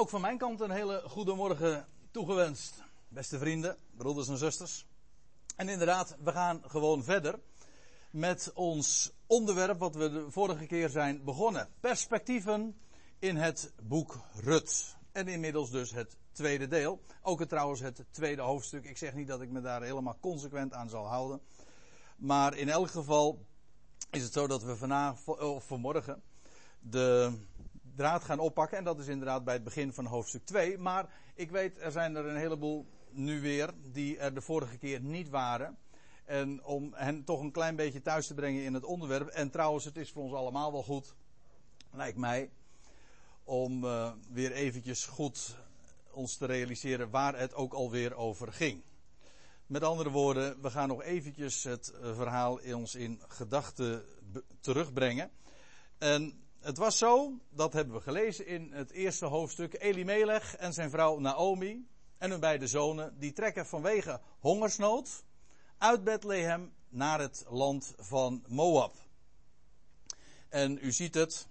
Ook van mijn kant een hele goede morgen toegewenst. Beste vrienden, broeders en zusters. En inderdaad, we gaan gewoon verder met ons onderwerp wat we de vorige keer zijn begonnen. Perspectieven in het boek Rut. En inmiddels dus het tweede deel. Ook het, trouwens het tweede hoofdstuk. Ik zeg niet dat ik me daar helemaal consequent aan zal houden. Maar in elk geval is het zo dat we vanavond, of vanmorgen de draad gaan oppakken. En dat is inderdaad bij het begin van hoofdstuk 2. Maar ik weet, er zijn er een heleboel nu weer die er de vorige keer niet waren. En om hen toch een klein beetje thuis te brengen in het onderwerp. En trouwens, het is voor ons allemaal wel goed, lijkt mij, om uh, weer eventjes goed ons te realiseren waar het ook alweer over ging. Met andere woorden, we gaan nog eventjes het uh, verhaal in ons in gedachten terugbrengen. En het was zo, dat hebben we gelezen in het eerste hoofdstuk, Elimelech en zijn vrouw Naomi en hun beide zonen, die trekken vanwege hongersnood uit Bethlehem naar het land van Moab. En u ziet het,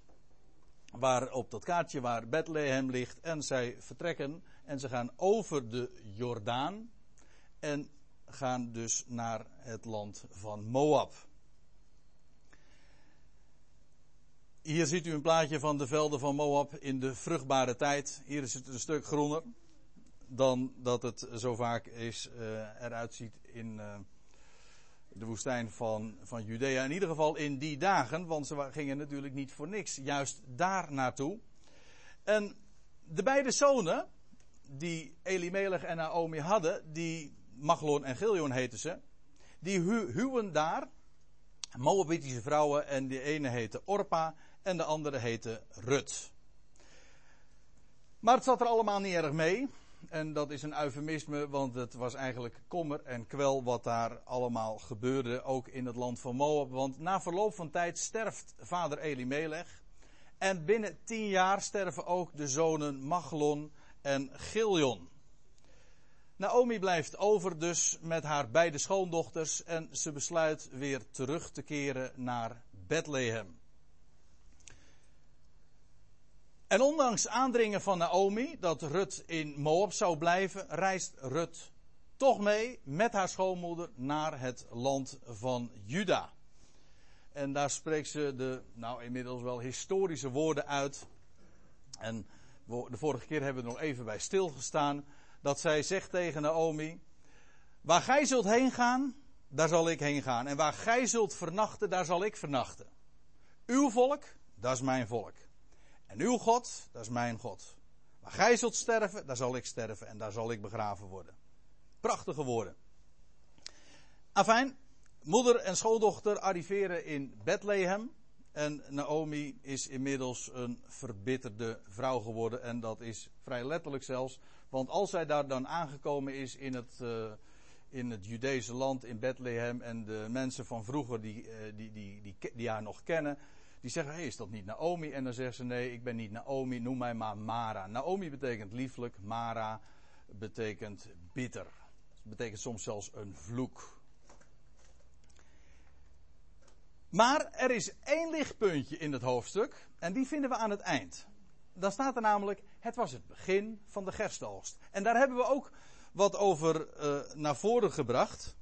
waar op dat kaartje waar Bethlehem ligt, en zij vertrekken en ze gaan over de Jordaan en gaan dus naar het land van Moab. Hier ziet u een plaatje van de velden van Moab in de vruchtbare tijd. Hier is het een stuk groener dan dat het zo vaak is, uh, eruit ziet in uh, de woestijn van, van Judea. In ieder geval in die dagen, want ze gingen natuurlijk niet voor niks juist daar naartoe. En de beide zonen, die Elimelech en Naomi hadden, die Maglon en Giljon heten ze, die hu huwen daar Moabitische vrouwen en de ene heette Orpa en de andere heette Rut. Maar het zat er allemaal niet erg mee. En dat is een eufemisme, want het was eigenlijk kommer en kwel wat daar allemaal gebeurde, ook in het land van Moab. Want na verloop van tijd sterft vader Elimelech. En binnen tien jaar sterven ook de zonen Machlon en Giljon. Naomi blijft over dus met haar beide schoondochters en ze besluit weer terug te keren naar Bethlehem. En ondanks aandringen van Naomi dat Rut in Moab zou blijven, reist Rut toch mee met haar schoonmoeder naar het land van Juda. En daar spreekt ze de, nou inmiddels wel historische woorden uit. En de vorige keer hebben we er nog even bij stilgestaan. Dat zij zegt tegen Naomi: Waar gij zult heen gaan, daar zal ik heen gaan. En waar gij zult vernachten, daar zal ik vernachten. Uw volk, dat is mijn volk. En uw God, dat is mijn God. Waar gij zult sterven, daar zal ik sterven en daar zal ik begraven worden. Prachtige woorden. Afijn, moeder en schoondochter arriveren in Bethlehem. En Naomi is inmiddels een verbitterde vrouw geworden. En dat is vrij letterlijk zelfs. Want als zij daar dan aangekomen is in het, uh, in het Judese land, in Bethlehem. En de mensen van vroeger die, uh, die, die, die, die, haar nog kennen. Die zeggen, hey, is dat niet Naomi? En dan zegt ze, nee, ik ben niet Naomi, noem mij maar Mara. Naomi betekent lieflijk, Mara betekent bitter. Dat betekent soms zelfs een vloek. Maar er is één lichtpuntje in het hoofdstuk en die vinden we aan het eind. Dan staat er namelijk, het was het begin van de gerstoogst. En daar hebben we ook wat over uh, naar voren gebracht.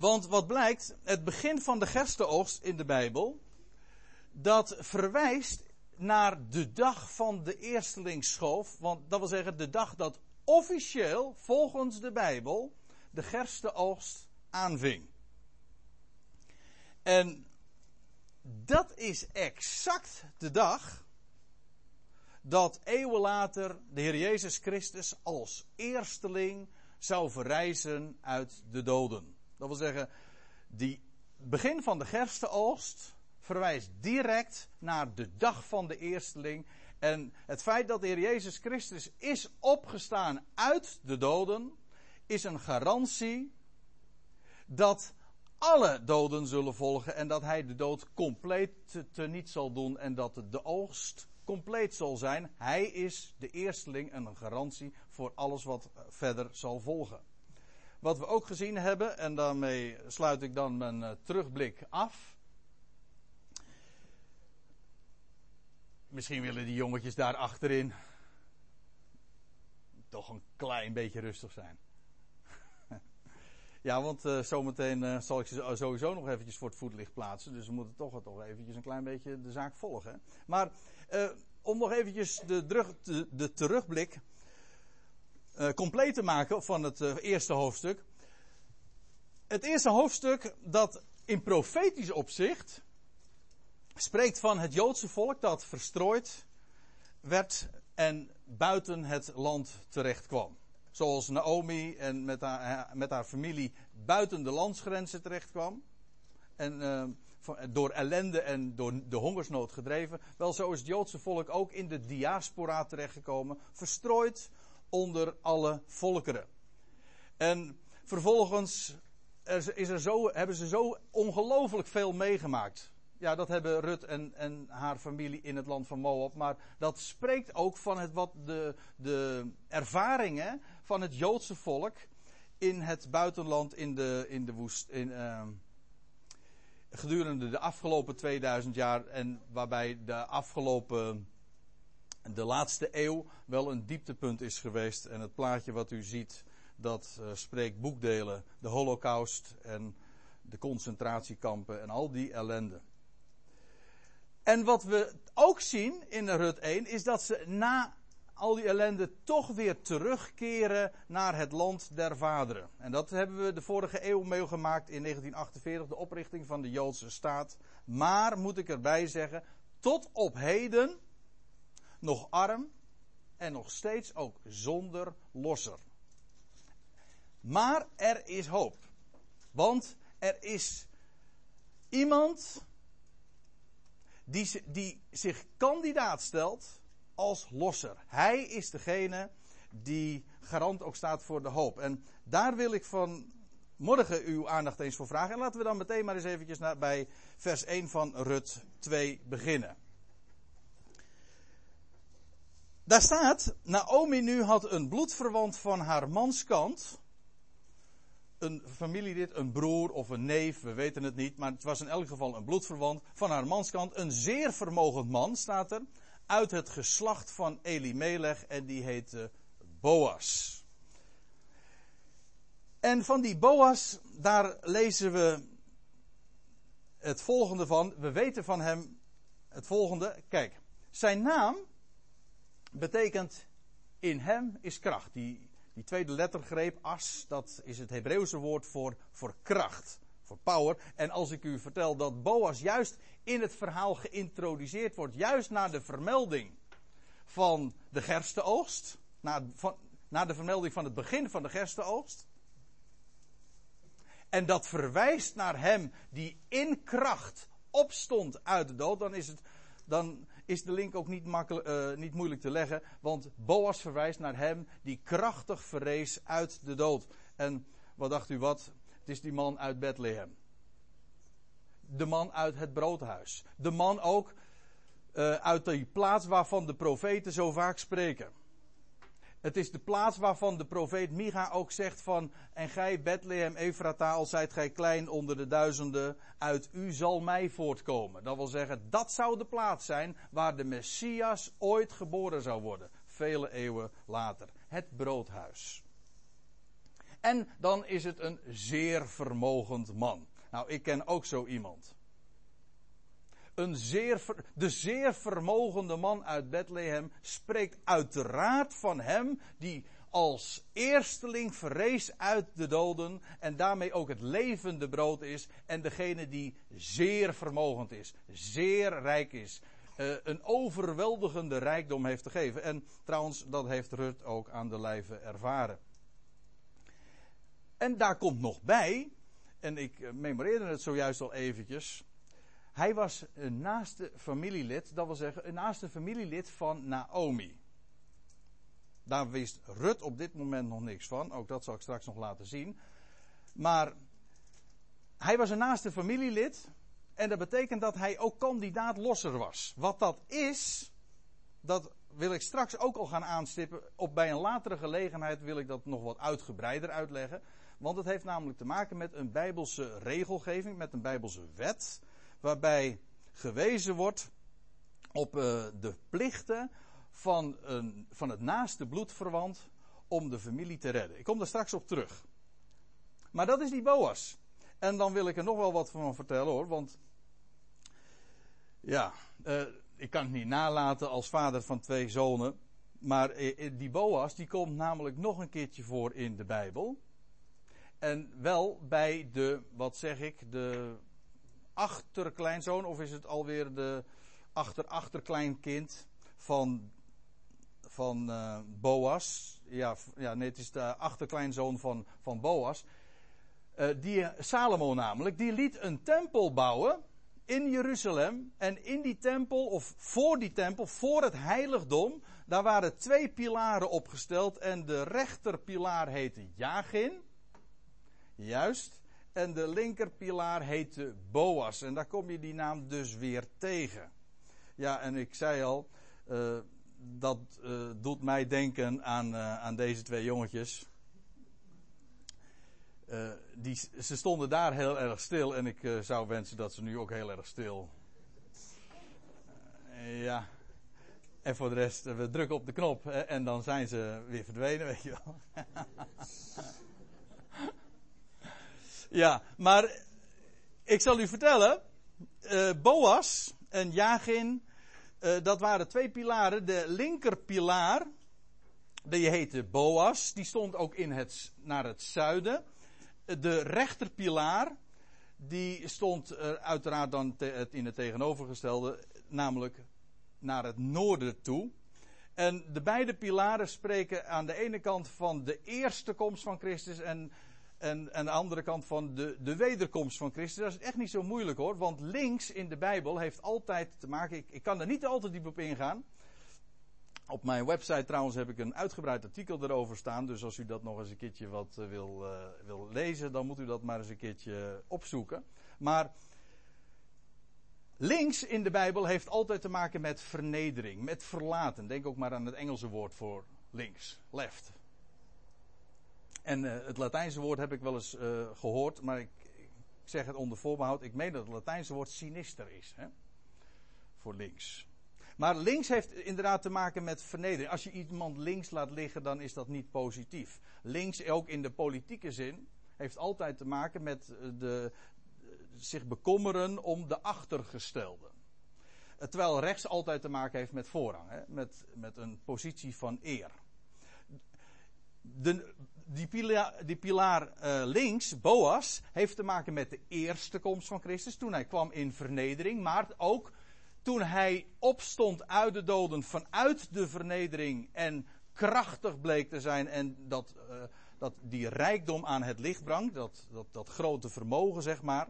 Want wat blijkt, het begin van de gerstenoogst in de Bijbel, dat verwijst naar de dag van de eerstelingsschoof. Want dat wil zeggen de dag dat officieel, volgens de Bijbel, de gerstenoogst aanving. En dat is exact de dag dat eeuwen later de Heer Jezus Christus als eersteling zou verrijzen uit de doden. Dat wil zeggen, die begin van de gerstenoogst verwijst direct naar de dag van de eersteling. En het feit dat de Heer Jezus Christus is opgestaan uit de doden, is een garantie dat alle doden zullen volgen en dat hij de dood compleet te niet zal doen en dat de oogst compleet zal zijn. Hij is de eersteling en een garantie voor alles wat verder zal volgen. Wat we ook gezien hebben, en daarmee sluit ik dan mijn uh, terugblik af. Misschien willen die jongetjes daar achterin toch een klein beetje rustig zijn. ja, want uh, zometeen uh, zal ik ze sowieso nog eventjes voor het voetlicht plaatsen. Dus we moeten toch, toch eventjes een klein beetje de zaak volgen. Maar om nog eventjes de, de terugblik compleet te maken van het eerste hoofdstuk. Het eerste hoofdstuk dat in profetisch opzicht spreekt van het Joodse volk dat verstrooid werd en buiten het land terecht kwam. Zoals Naomi en met haar, met haar familie buiten de landsgrenzen terecht kwam. En door ellende en door de hongersnood gedreven. Wel, zo is het Joodse volk ook in de diaspora terechtgekomen. Verstrooid onder alle volkeren. En vervolgens is er zo, hebben ze zo ongelooflijk veel meegemaakt. Ja, dat hebben Rut en, en haar familie in het land van Moab. Maar dat spreekt ook van het, wat de, de ervaringen van het Joodse volk in het buitenland, in de, in de woest. In, uh, gedurende de afgelopen 2000 jaar. En waarbij de afgelopen. De laatste eeuw wel een dieptepunt is geweest. En het plaatje wat u ziet, dat uh, spreekt boekdelen. De Holocaust en de concentratiekampen en al die ellende. En wat we ook zien in Rut 1 is dat ze na al die ellende toch weer terugkeren naar het land der vaderen. En dat hebben we de vorige eeuw meegemaakt in 1948, de oprichting van de Joodse staat. Maar, moet ik erbij zeggen, tot op heden nog arm en nog steeds ook zonder losser. Maar er is hoop. Want er is iemand die, die zich kandidaat stelt als losser. Hij is degene die garant ook staat voor de hoop. En daar wil ik van morgen uw aandacht eens voor vragen. En laten we dan meteen maar eens eventjes naar, bij vers 1 van Rut 2 beginnen. Daar staat, Naomi nu had een bloedverwant van haar manskant een familielid, een broer of een neef, we weten het niet, maar het was in elk geval een bloedverwant van haar manskant. Een zeer vermogend man, staat er, uit het geslacht van Elimelech en die heette Boas. En van die Boas, daar lezen we het volgende van. We weten van hem het volgende. Kijk, zijn naam betekent in hem is kracht. Die die tweede lettergreep, as, dat is het Hebreeuwse woord voor, voor kracht, voor power. En als ik u vertel dat Boas juist in het verhaal geïntroduceerd wordt, juist na de vermelding van de gerstenoogst, na, na de vermelding van het begin van de gerstenoogst. En dat verwijst naar hem die in kracht opstond uit de dood, dan is het, dan is de link ook niet, uh, niet moeilijk te leggen. Want Boas verwijst naar hem die krachtig verrees uit de dood. En wat dacht u wat? Het is die man uit Bethlehem. De man uit het broodhuis. De man ook uh, uit die plaats waarvan de profeten zo vaak spreken. Het is de plaats waarvan de profeet Micha ook zegt van, en gij Bethlehem Efrata, al zijt gij klein onder de duizenden, uit u zal mij voortkomen. Dat wil zeggen, dat zou de plaats zijn waar de Messias ooit geboren zou worden, vele eeuwen later. Het broodhuis. En dan is het een zeer vermogend man. Nou, ik ken ook zo iemand een zeer, de zeer vermogende man uit Bethlehem spreekt uiteraard van hem die als eersteling verrees uit de doden en daarmee ook het levende brood is en degene die zeer vermogend is, zeer rijk is, uh, een overweldigende rijkdom heeft te geven. En trouwens, dat heeft Rut ook aan de lijve ervaren. En daar komt nog bij, en ik eh, memoreerde het zojuist al eventjes, hij was een naaste familielid, dat wil zeggen een naaste familielid van Naomi. Daar wist Rut op dit moment nog niks van, ook dat zal ik straks nog laten zien. Maar hij was een naaste familielid en dat betekent dat hij ook kandidaat losser was. Wat dat is, dat wil ik straks ook al gaan aanstippen. Op bij een latere gelegenheid wil ik dat nog wat uitgebreider uitleggen. Want het heeft namelijk te maken met een bijbelse regelgeving, met een bijbelse wet waarbij gewezen wordt op uh, de plichten van, een, van het naaste bloedverwant om de familie te redden. Ik kom daar straks op terug. Maar dat is die Boas. En dan wil ik er nog wel wat van vertellen hoor, want ja, uh, ik kan het niet nalaten als vader van twee zonen. Maar uh, die Boas, die komt namelijk nog een keertje voor in de Bijbel. En wel bij de, wat zeg ik, de achterkleinzoon, of is het alweer de achter-achterkleinkind van, van uh, Boas. Ja, ja, nee, het is de achterkleinzoon van, van Boas. Uh, die, Salomo namelijk, die liet een tempel bouwen in Jeruzalem. En in die tempel, of voor die tempel, voor het heiligdom, daar waren twee pilaren opgesteld. En de rechterpilaar heette Jagin. Juist. En de linkerpilaar heette Boas. En daar kom je die naam dus weer tegen. Ja, en ik zei al, uh, dat uh, doet mij denken aan, uh, aan deze twee jongetjes. die, ze stonden daar heel erg stil en ik zou wensen dat ze nu ook heel erg stil. ja. En voor de rest, we drukken op de knop en dan zijn ze weer verdwenen, weet je wel. ja, maar ik zal u vertellen, Boas en Jagin, uh, dat waren twee pilaren. De linkerpilaar, die heette Boas, die stond ook in het, naar het zuiden. De rechterpilaar, die stond uiteraard dan te, in het tegenovergestelde, namelijk naar het noorden toe. En de beide pilaren spreken aan de ene kant van de eerste komst van Christus en en aan de andere kant van de, de wederkomst van Christus. Dat is echt niet zo moeilijk hoor. Want links in de Bijbel heeft altijd te maken. Ik, ik kan er niet altijd diep op ingaan. Op mijn website trouwens heb ik een uitgebreid artikel erover staan. Dus als u dat nog eens een keertje wat uh, wil, uh, wil lezen, dan moet u dat maar eens een keertje opzoeken. Maar links in de Bijbel heeft altijd te maken met vernedering, met verlaten. Denk ook maar aan het Engelse woord voor links, left. En uh, het Latijnse woord heb ik wel eens uh, gehoord, maar ik, ik, zeg het onder voorbehoud. Ik meen dat het Latijnse woord sinister is. Hè? Voor links. Maar links heeft inderdaad te maken met vernedering. Als je iemand links laat liggen, dan is dat niet positief. Links, ook in de politieke zin, heeft altijd te maken met eh, de, zich bekommeren om de achtergestelde. Terwijl rechts altijd te maken heeft met voorrang, hè? Met, met een positie van eer. De, die pilaar, uh, links, Boas, heeft te maken met de eerste komst van Christus. Toen hij kwam in vernedering. Maar ook toen hij opstond uit de doden vanuit de vernedering. En krachtig bleek te zijn. En dat, uh, dat die rijkdom aan het licht bracht. Dat, dat, dat grote vermogen, zeg maar.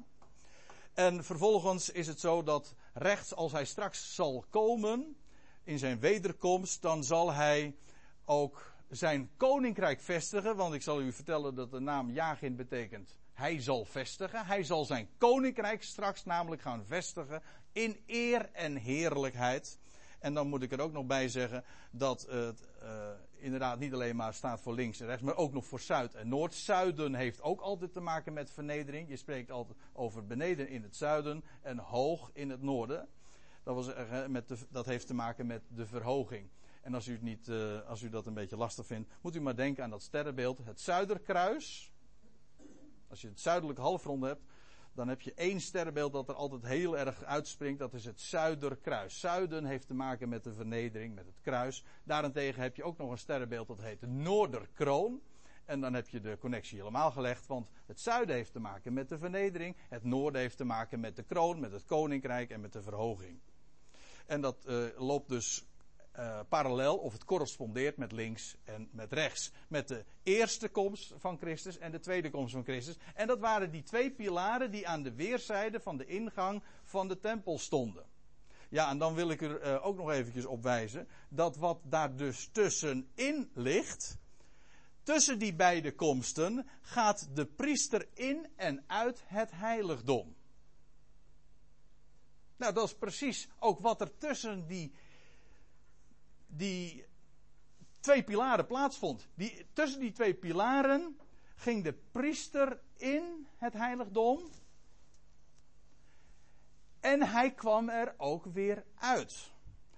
En vervolgens is het zo dat rechts, als hij straks zal komen. In zijn wederkomst, dan zal hij ook zijn koninkrijk vestigen. Want ik zal u vertellen dat de naam Jagin betekent hij zal vestigen. Hij zal zijn koninkrijk straks namelijk gaan vestigen in eer en heerlijkheid. En dan moet ik er ook nog bij zeggen dat het uh, inderdaad niet alleen maar staat voor links en rechts, maar ook nog voor zuid en noord. Zuiden heeft ook altijd te maken met vernedering. Je spreekt altijd over beneden in het zuiden en hoog in het noorden. Dat, was, met de, dat heeft te maken met de verhoging. En als u, het niet, uh, als u dat een beetje lastig vindt, moet u maar denken aan dat sterrenbeeld, het Zuiderkruis. Als je het zuidelijke halfrond hebt, dan heb je één sterrenbeeld dat er altijd heel erg uitspringt. Dat is het Zuiderkruis. Zuiden heeft te maken met de vernedering, met het kruis. Daarentegen heb je ook nog een sterrenbeeld dat heet de Noorderkroon. En dan heb je de connectie helemaal gelegd, want het zuiden heeft te maken met de vernedering. Het noorden heeft te maken met de kroon, met het koninkrijk en met de verhoging. En dat uh, loopt dus uh, parallel of het correspondeert met links en met rechts. Met de eerste komst van Christus en de tweede komst van Christus. En dat waren die twee pilaren die aan de weerszijde van de ingang van de tempel stonden. Ja, en dan wil ik er uh, ook nog eventjes op wijzen dat wat daar dus tussenin ligt, tussen die beide komsten, gaat de priester in en uit het heiligdom. Nou, dat is precies ook wat er tussen die die twee pilaren plaatsvond. Die, tussen die twee pilaren ging de priester in het heiligdom. En hij kwam er ook weer uit.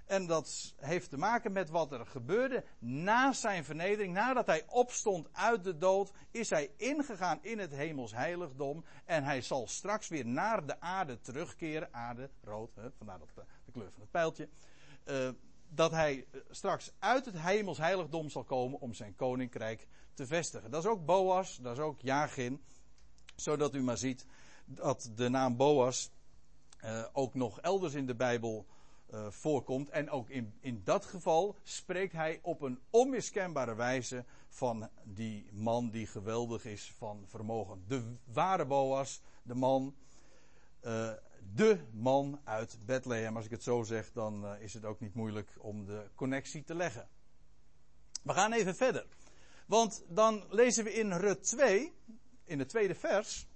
En dat heeft te maken met wat er gebeurde na zijn vernedering. Nadat hij opstond uit de dood, is hij ingegaan in het hemels heiligdom. En hij zal straks weer naar de aarde terugkeren. Aarde, rood, hè, vandaar dat, eh, de kleur van het pijltje. Uh, dat hij straks uit het hemels heiligdom zal komen om zijn koninkrijk te vestigen. Dat is ook Boas, dat is ook Jagin. Zodat u maar ziet dat de naam Boas uh, ook nog elders in de Bijbel uh, voorkomt. En ook in, in dat geval spreekt hij op een onmiskenbare wijze van die man die geweldig is van vermogen. De ware Boas, de man, de man uit Bethlehem. Als ik het zo zeg, dan uh, is het ook niet moeilijk om de connectie te leggen. We gaan even verder. Want dan lezen we in Rut 2, in het tweede vers.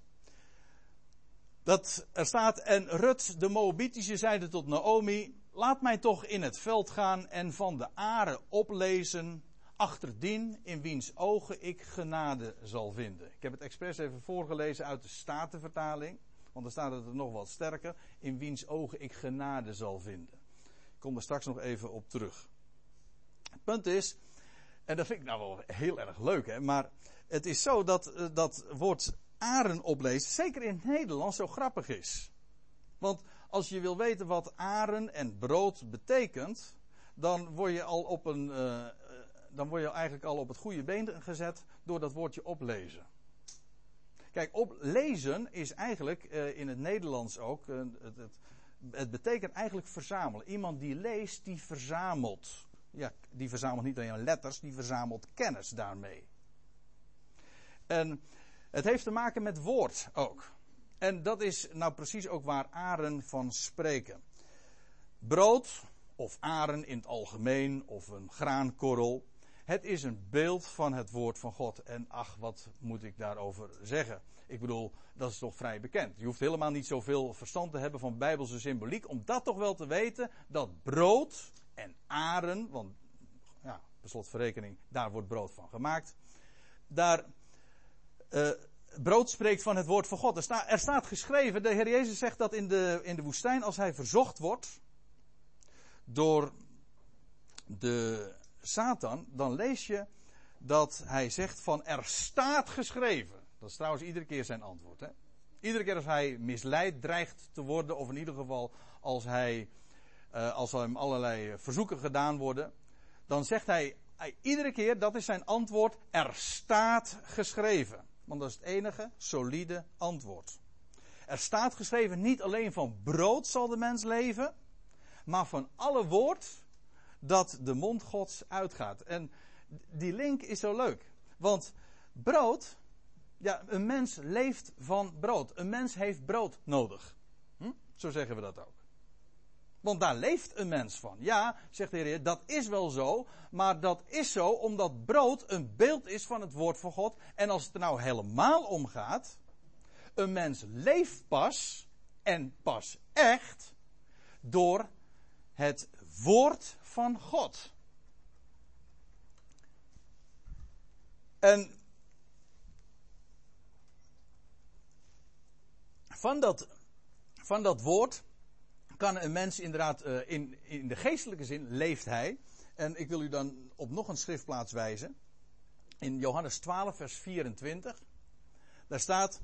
Dat er staat, en Rut de Moabitische zeide tot Naomi, laat mij toch in het veld gaan en van de aren oplezen, achterdien in wiens ogen ik genade zal vinden. Ik heb het expres even voorgelezen uit de Statenvertaling, want dan staat het er nog wat sterker, in wiens ogen ik genade zal vinden. Ik kom er straks nog even op terug. Het punt is, en dat vind ik nou wel heel erg leuk, hè, maar het is zo dat uh, dat woord aren oplezen, zeker in het Nederlands, zo grappig is. Want als je wil weten wat aren en brood betekent, dan word je al op een, uh, dan word je eigenlijk al op het goede been gezet door dat woordje oplezen. Kijk, oplezen is eigenlijk uh, in het Nederlands ook, het, het, het betekent eigenlijk verzamelen. Iemand die leest, die verzamelt. Ja, die verzamelt niet alleen letters, die verzamelt kennis daarmee. En het heeft te maken met woord ook. En dat is nou precies ook waar aren van spreken. Brood, of aren in het algemeen, of een graankorrel. Het is een beeld van het woord van God. En ach, wat moet ik daarover zeggen? Ik bedoel, dat is toch vrij bekend. Je hoeft helemaal niet zoveel verstand te hebben van bijbelse symboliek. Om dat toch wel te weten dat brood en aren, want ja, per slotverrekening, daar wordt brood van gemaakt. Daar, uh, brood spreekt van het woord van God. Er, er, staat geschreven, de Heer Jezus zegt dat in de, in de woestijn als hij verzocht wordt door de Satan, dan lees je dat hij zegt van er staat geschreven. Dat is trouwens iedere keer zijn antwoord. Hè? Iedere keer als hij misleid dreigt te worden, of in ieder geval als hij, uh, als hem allerlei verzoeken gedaan worden, dan zegt hij, hij iedere keer, dat is zijn antwoord, er staat geschreven. Want dat is het enige solide antwoord. Er staat geschreven niet alleen van brood zal de mens leven, maar van alle woord dat de mond Gods uitgaat. En die link is zo leuk. Want brood, ja, een mens leeft van brood. Een mens heeft brood nodig. Hm? Zo zeggen we dat ook. Want daar leeft een mens van. Ja, zegt de Heer, dat is wel zo. Maar dat is zo omdat brood een beeld is van het woord van God. En als het er nou helemaal om gaat. Een mens leeft pas. En pas echt. Door het woord van God. En van dat, van dat woord kan een mens inderdaad, uh, in, in de geestelijke zin leeft hij. En ik wil u dan op nog een schriftplaats wijzen. In Johannes 12, vers 24. Daar staat.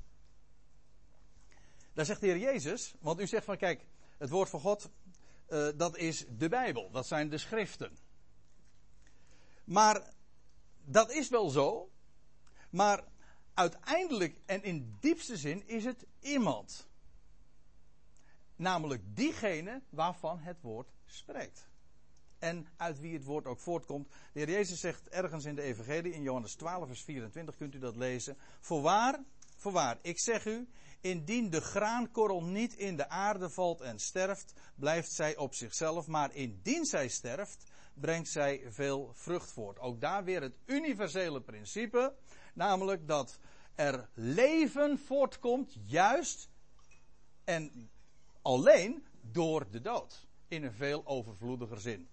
Daar zegt de Heer Jezus. Want u zegt van kijk, het woord van God. Uh, dat is de Bijbel. Dat zijn de schriften. Maar dat is wel zo. Maar uiteindelijk en in diepste zin is het iemand. Namelijk diegene waarvan het woord spreekt. En uit wie het woord ook voortkomt. De heer Jezus zegt ergens in de Evangelie, in Johannes 12, vers 24, kunt u dat lezen. Voorwaar, voorwaar, ik zeg u, indien de graankorrel niet in de aarde valt en sterft, blijft zij op zichzelf. Maar indien zij sterft, brengt zij veel vrucht voort. Ook daar weer het universele principe. Namelijk dat er leven voortkomt, juist en alleen door de dood. In een veel overvloediger zin.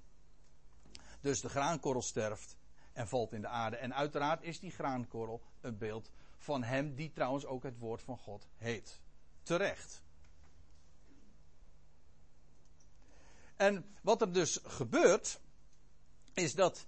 Dus de graankorrel sterft en valt in de aarde. En uiteraard is die graankorrel een beeld van hem die trouwens ook het woord van God heet. Terecht. En wat er dus gebeurt, is dat,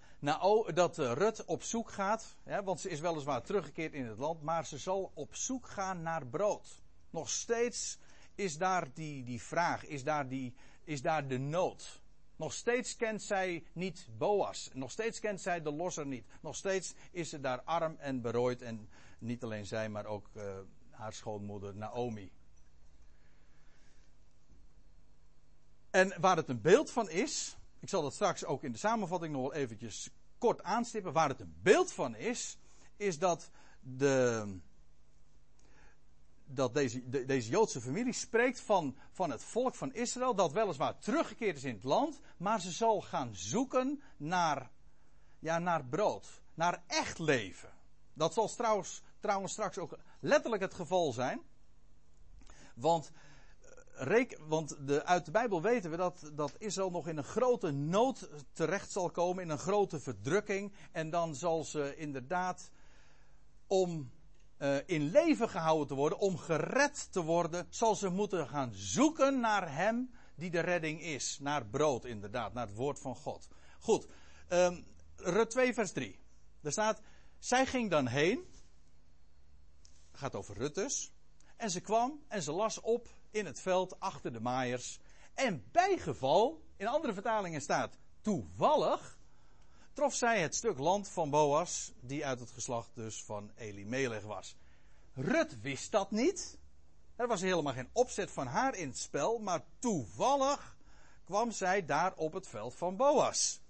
dat Rut op zoek gaat, want ze is weliswaar teruggekeerd in het land, maar ze zal op zoek gaan naar brood. Nog steeds is daar die, die vraag, is daar, die, is daar de nood. Nog steeds kent zij niet Boas. Nog steeds kent zij de losser niet. Nog steeds is ze daar arm en berooid. En niet alleen zij, maar ook uh, haar schoonmoeder Naomi. En waar het een beeld van is, ik zal dat straks ook in de samenvatting nog wel eventjes kort aanstippen. Waar het een beeld van is, is dat de, dat deze, deze Joodse familie spreekt van, van het volk van Israël, dat weliswaar teruggekeerd is in het land, maar ze zal gaan zoeken naar, ja, naar brood, naar echt leven. Dat zal trouwens, trouwens straks ook letterlijk het geval zijn. Want, eh, want de, uit de Bijbel weten we dat, dat Israël nog in een grote nood terecht zal komen, in een grote verdrukking. En dan zal ze inderdaad om uh, in leven gehouden te worden, om gered te worden, zal ze moeten gaan zoeken naar Hem die de redding is. Naar brood, inderdaad, naar het woord van God. Goed, um, Rut 2, vers 3. Er staat, zij ging dan heen. Gaat over Rut dus. En ze kwam en ze las op in het veld achter de maaiers. En bijgeval, in andere vertalingen staat toevallig, trof zij het stuk land van Boas, die uit het geslacht dus van Elimelech was. Rut wist dat niet. Er was helemaal geen opzet van haar in het spel, maar toevallig kwam zij daar op het veld van Boas.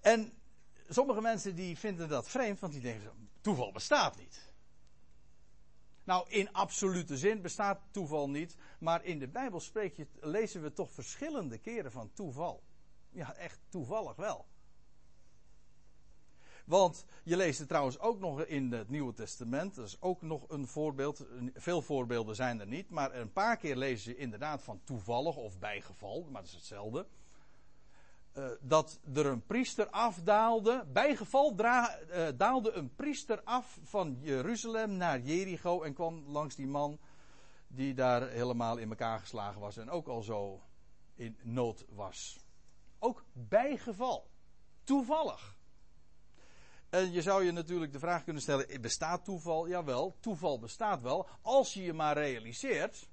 En sommige mensen die vinden dat vreemd, want die denken, toeval bestaat niet. Nou, in absolute zin bestaat toeval niet, maar in de Bijbel je, lezen we toch verschillende keren van toeval. Ja, echt toevallig wel. Want je leest het trouwens ook nog in het Nieuwe Testament. Dat is ook nog een voorbeeld. Veel voorbeelden zijn er niet. Maar een paar keer lezen je inderdaad van toevallig of bijgeval. Maar dat is hetzelfde. Uh, dat er een priester afdaalde. Bijgeval uh, daalde een priester af van Jeruzalem naar Jericho. En kwam langs die man die daar helemaal in elkaar geslagen was. En ook al zo in nood was. Ook bijgeval. Toevallig. En je zou je natuurlijk de vraag kunnen stellen: bestaat toeval? Jawel, toeval bestaat wel. Als je je maar realiseert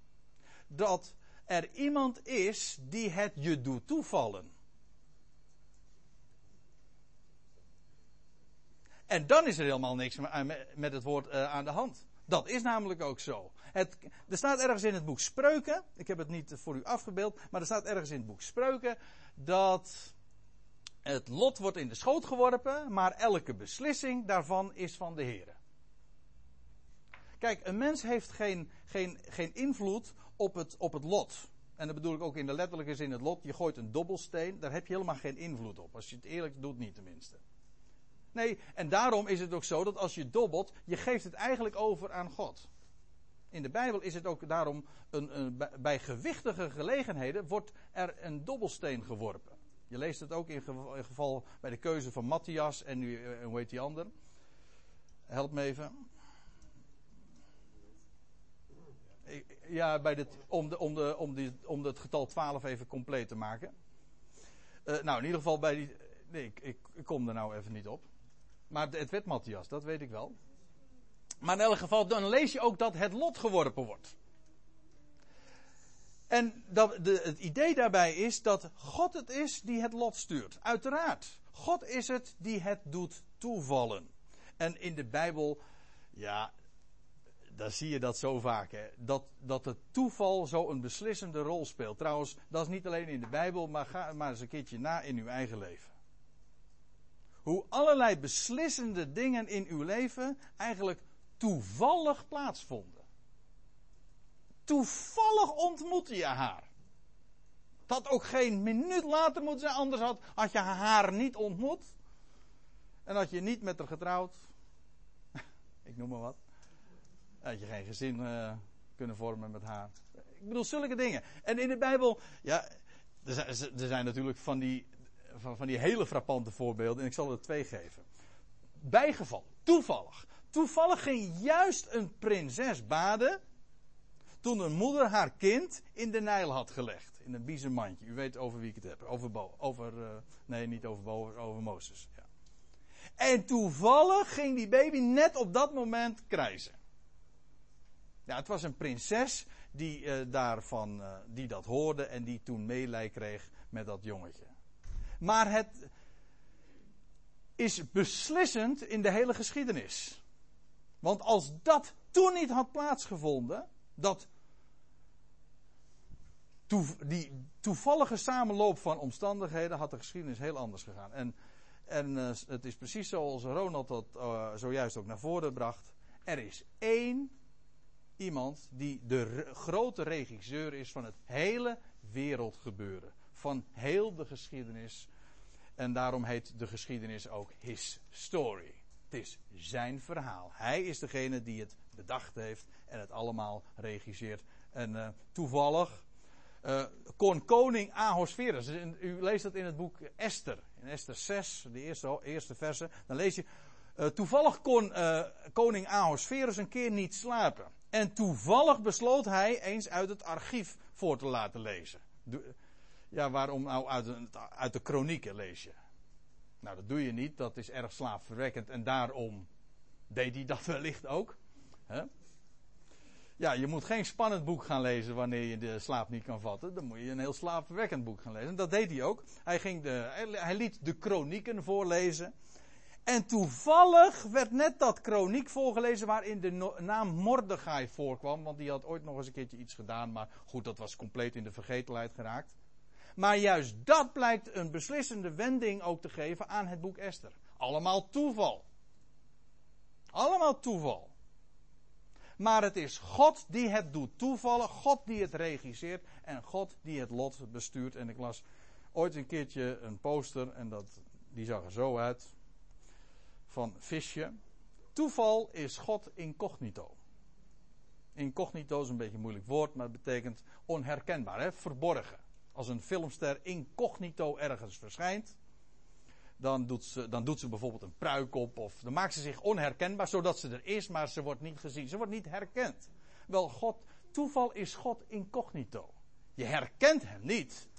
dat er iemand is die het je doet toevallen. En dan is er helemaal niks met het woord eh, aan de hand. Dat is namelijk ook zo. Het, er staat ergens in het boek Spreuken, ik heb het niet voor u afgebeeld, maar er staat ergens in het boek Spreuken dat het lot wordt in de schoot geworpen, maar elke beslissing daarvan is van de Heer. Kijk, een mens heeft geen, geen, geen invloed op het, op het lot. En dat bedoel ik ook in de letterlijke zin het lot. Je gooit een dobbelsteen, daar heb je helemaal geen invloed op. Als je het eerlijk doet, niet tenminste. Nee, en daarom is het ook zo dat als je dobbelt, je geeft het eigenlijk over aan God. In de Bijbel is het ook daarom, een, een, bij gewichtige gelegenheden wordt er een dobbelsteen geworpen. Je leest het ook in geval bij de keuze van Matthias en nu, eh, hoe heet die ander? Help me even. Ja, bij dit, om, de, om, de, om, die, om het getal 12 even compleet te maken. Uh, nou, in ieder geval bij die. Nee, ik, ik, ik, kom er nou even niet op. Maar het werd Matthias, dat weet ik wel. Maar in elk geval, dan lees je ook dat het lot geworpen wordt. En dat de, het idee daarbij is dat God het is die het lot stuurt. Uiteraard. God is het die het doet toevallen. En in de Bijbel, ja, daar zie je dat zo vaak. Hè? Dat, dat het toeval zo een beslissende rol speelt. Trouwens, dat is niet alleen in de Bijbel, maar ga maar eens een keertje na in uw eigen leven. Hoe allerlei beslissende dingen in uw leven eigenlijk toevallig plaatsvonden. Toevallig ontmoette je haar. Had ook geen minuut later moeten zijn, anders had, had je haar niet ontmoet. En had je niet met haar getrouwd. Ik noem maar wat. Had je geen gezin uh, kunnen vormen met haar. Ik bedoel, zulke dingen. En in de Bijbel, ja, er zijn, er zijn natuurlijk van die, van, van die hele frappante voorbeelden. En ik zal er twee geven. Bijgeval, toevallig. Toevallig ging juist een prinses baden toen een moeder haar kind in de Nijl had gelegd. In een biezenmandje. U weet over wie ik het heb. Over, Bo over uh, nee, niet over Bo, over Mozes. Ja. En toevallig ging die baby net op dat moment krijzen. Ja, het was een prinses die, uh, daarvan, uh, die dat hoorde en die toen meelij kreeg met dat jongetje. Maar het is beslissend in de hele geschiedenis. Want als dat toen niet had plaatsgevonden, dat die toevallige samenloop van omstandigheden had de geschiedenis heel anders gegaan. En, en uh, het is precies zoals Ronald dat uh, zojuist ook naar voren bracht. Er is één iemand die de grote regisseur is van het hele wereldgebeuren. Van heel de geschiedenis. En daarom heet de geschiedenis ook His Story. Het is zijn verhaal. Hij is degene die het bedacht heeft en het allemaal regisseert. En uh, toevallig uh, kon koning Ahasverus, dus u leest dat in het boek Esther, in Esther 6, de eerste, eerste verse, dan lees je, uh, toevallig kon koning Ahasverus een keer niet slapen. En toevallig besloot hij eens uit het archief voor te laten lezen. Ja, waarom nou uit de, uit de kronieken lees je? Nou, dat doe je niet, dat is erg slaapverwekkend en daarom deed hij dat wellicht ook. Ja, je moet geen spannend boek gaan lezen wanneer je de slaap niet kan vatten. Dan moet je een heel slaapverwekkend boek gaan lezen. En dat deed hij ook. Hij, ging de, hij liet de kronieken voorlezen. En toevallig werd net dat kroniek voorgelezen waarin de naam Mordechai voorkwam. Want die had ooit nog eens een keertje iets gedaan. Maar goed, dat was compleet in de vergetelheid geraakt. Maar juist dat blijkt een beslissende wending ook te geven aan het boek Esther. Allemaal toeval. Allemaal toeval. Maar het is God die het doet toevallen, God die het regisseert en God die het lot bestuurt. En ik las ooit een keertje een poster en dat, die zag er zo uit. Van Visje. Toeval is God incognito. Incognito is een beetje een moeilijk woord, maar het betekent onherkenbaar, hè? verborgen. Als een filmster incognito ergens verschijnt, dan doet, ze, dan doet ze bijvoorbeeld een pruik op of dan maakt ze zich onherkenbaar zodat ze er is, maar ze wordt niet gezien. Ze wordt niet herkend. Wel, God, toeval is God incognito. Je herkent hem niet.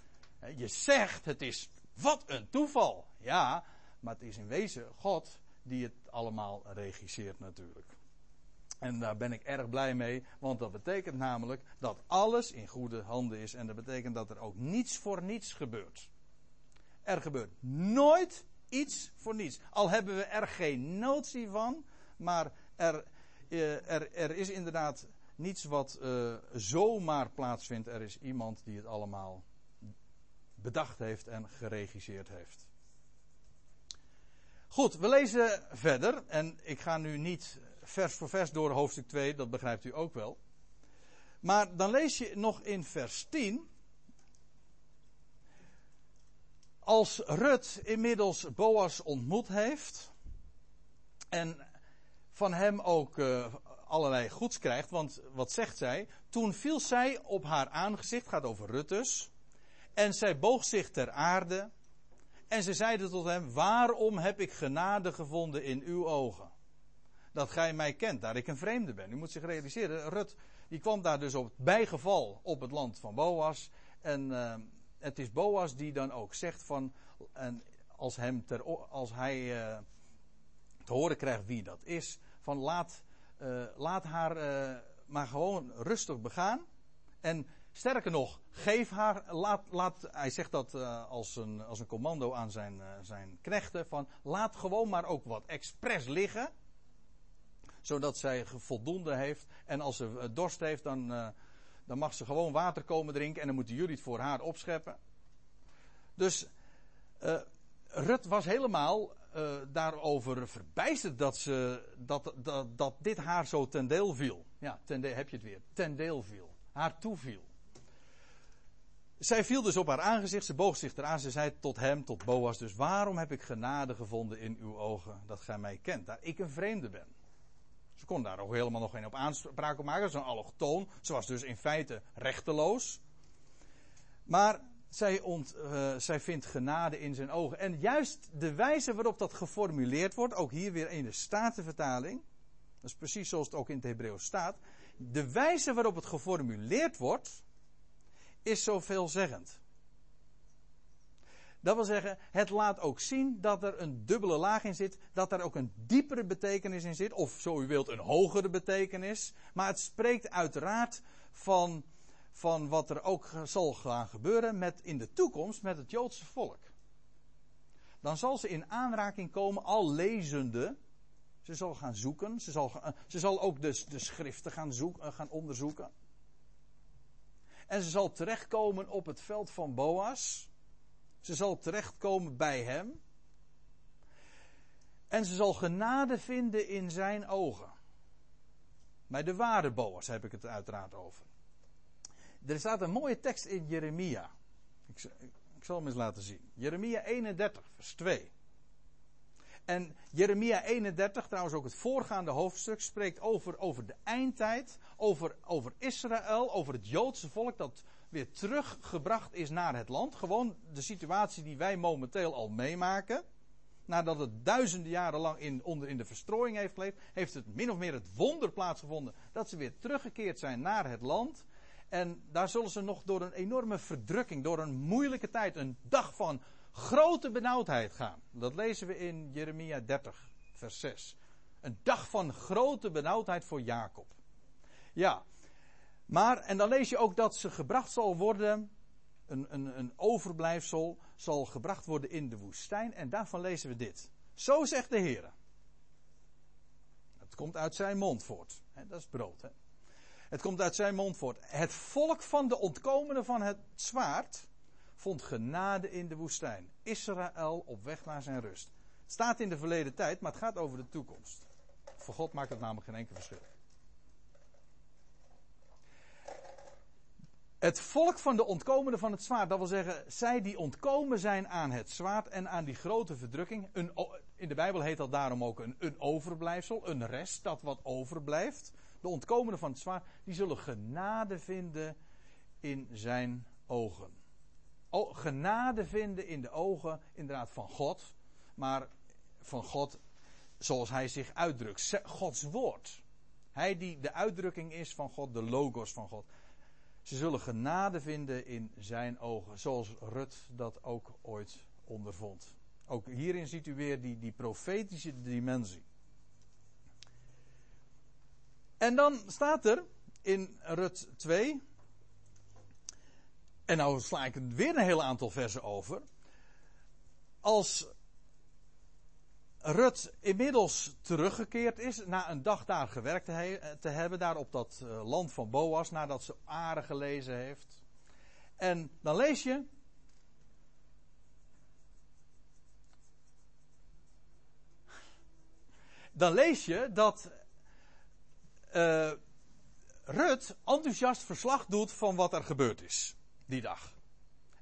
Je zegt het is wat een toeval. Ja, maar het is in wezen God die het allemaal regisseert natuurlijk. En daar ben ik erg blij mee, want dat betekent namelijk dat alles in goede handen is en dat betekent dat er ook niets voor niets gebeurt. Er gebeurt nooit iets voor niets. Al hebben we er geen notie van, maar er, eh, er, er is inderdaad niets wat uh, zomaar plaatsvindt. Er is iemand die het allemaal bedacht heeft en geregisseerd heeft. Goed, we lezen verder. En ik ga nu niet vers voor vers door hoofdstuk 2, dat begrijpt u ook wel. Maar dan lees je nog in vers 10. Als Rut inmiddels Boas ontmoet heeft. En van hem ook uh, allerlei goeds krijgt. Want wat zegt zij? Toen viel zij op haar aangezicht, gaat over Rut dus. En zij boog zich ter aarde. En ze zeide tot hem: Waarom heb ik genade gevonden in uw ogen? Dat gij mij kent, daar ik een vreemde ben. U moet zich realiseren, Rut die kwam daar dus op het bijgeval op het land van Boas. En uh, het is Boas die dan ook zegt van, en als, hem ter, als hij uh, te horen krijgt wie dat is, van laat, uh, laat haar maar gewoon rustig begaan. En sterker nog, geef haar, laat, laat hij zegt dat als, een, als een commando aan zijn, zijn knechten, van laat gewoon maar ook wat expres liggen zodat zij voldoende heeft. En als ze dorst heeft, dan, dan mag ze gewoon water komen drinken en dan moeten jullie het voor haar opscheppen. Dus uh, Rut was helemaal daarover verbijsterd dat, ze, dat, dat, dat dit haar zo ten deel viel. Ja, ten deel, heb je het weer. Ten deel viel. Haar toeviel. Zij viel dus op haar aangezicht, ze boog zich eraan, ze zei tot hem, tot Boas, dus waarom heb ik genade gevonden in uw ogen dat gij mij kent, daar ik een vreemde ben. Ze kon daar ook helemaal nog geen op aanspraak op maken. Zo'n allochtoon. Ze was dus in feite rechteloos. Maar zij, ont, uh, zij vindt genade in zijn ogen. En juist de wijze waarop dat geformuleerd wordt, ook hier weer in de Statenvertaling. Dat is precies zoals het ook in het Hebreeuws staat. de wijze waarop het geformuleerd wordt, is zo veelzeggend. Dat wil zeggen, het laat ook zien dat er een dubbele laag in zit, dat er ook een diepere betekenis in zit, of zo u wilt, een hogere betekenis. Maar het spreekt uiteraard van, van wat er ook zal gaan gebeuren met, in de toekomst met het Joodse volk. Dan zal ze in aanraking komen, al lezende. Ze zal gaan zoeken, ze zal, ze zal ook de, de schriften gaan, zoeken, gaan onderzoeken. En ze zal terechtkomen op het veld van Boas. Ze zal terechtkomen bij hem. En ze zal genade vinden in zijn ogen. Bij de ware Boas heb ik het uiteraard over. Er staat een mooie tekst in Jeremia. Ik, ik zal hem eens laten zien. Jeremia 31, vers 2. En Jeremia 31, trouwens ook het voorgaande hoofdstuk, spreekt over, over de eindtijd, over, over Israël, over het Joodse volk dat weer teruggebracht is naar het land. Gewoon de situatie die wij momenteel al meemaken. Nadat het duizenden jaren lang in, onder in de verstrooiing heeft geleefd, heeft het min of meer het wonder plaatsgevonden dat ze weer teruggekeerd zijn naar het land. En daar zullen ze nog door een enorme verdrukking, door een moeilijke tijd, een dag van grote benauwdheid gaan. Dat lezen we in Jeremia 30, vers 6. Een dag van grote benauwdheid voor Jacob. Ja, maar, en dan lees je ook dat ze gebracht zal worden, een, een, een overblijfsel zal gebracht worden in de woestijn. En daarvan lezen we dit. Zo zegt de Heer. Het komt uit zijn mond voort. dat is brood. Hè? Het komt uit zijn mond voort. Het volk van de ontkomenen van het zwaard vond genade in de woestijn. Israël op weg naar zijn rust. Het staat in de verleden tijd, maar het gaat over de toekomst. Voor God maakt het namelijk geen enkel verschil. Het volk van de ontkomenden van het zwaard, dat wil zeggen, zij die ontkomen zijn aan het zwaard en aan die grote verdrukking. Een, in de Bijbel heet dat daarom ook een, een overblijfsel, een rest, dat wat overblijft. De ontkomenden van het zwaard, die zullen genade vinden in zijn ogen. Genade vinden in de ogen, inderdaad, van God, maar van God zoals hij zich uitdrukt. Gods woord. Hij die de uitdrukking is van God, de logos van God. Ze zullen genade vinden in zijn ogen, zoals Rut dat ook ooit ondervond. Ook hierin ziet u weer die, die profetische dimensie. En dan staat er in Rut 2. En nou sla ik weer een heel aantal versen over. Als Rut inmiddels teruggekeerd is, na een dag daar gewerkt te, hebben, daar op dat eh, land van Boas, nadat ze Aren gelezen heeft. En dan lees je. Dan lees je dat uh, Rut enthousiast verslag doet van wat er gebeurd is die dag.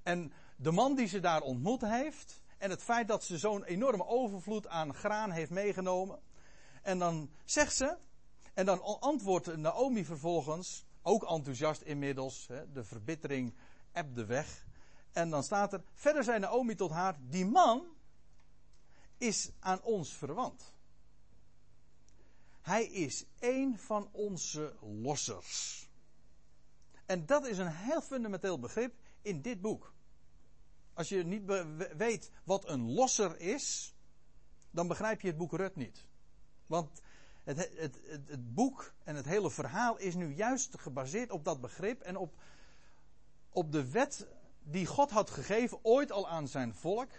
En de man die ze daar ontmoet heeft, en het feit dat ze zo'n enorme overvloed aan graan heeft meegenomen. En dan zegt ze, en dan antwoordt Naomi vervolgens, ook enthousiast inmiddels, de verbittering de weg. En dan staat er, verder zei Naomi tot haar, die man is aan ons verwant. Hij is één van onze lossers. En dat is een heel fundamenteel begrip in dit boek. Als je niet weet wat een losser is, dan begrijp je het boek Rut niet. Want het, het, het, boek en het hele verhaal is nu juist gebaseerd op dat begrip en op, op de wet die God had gegeven ooit al aan zijn volk,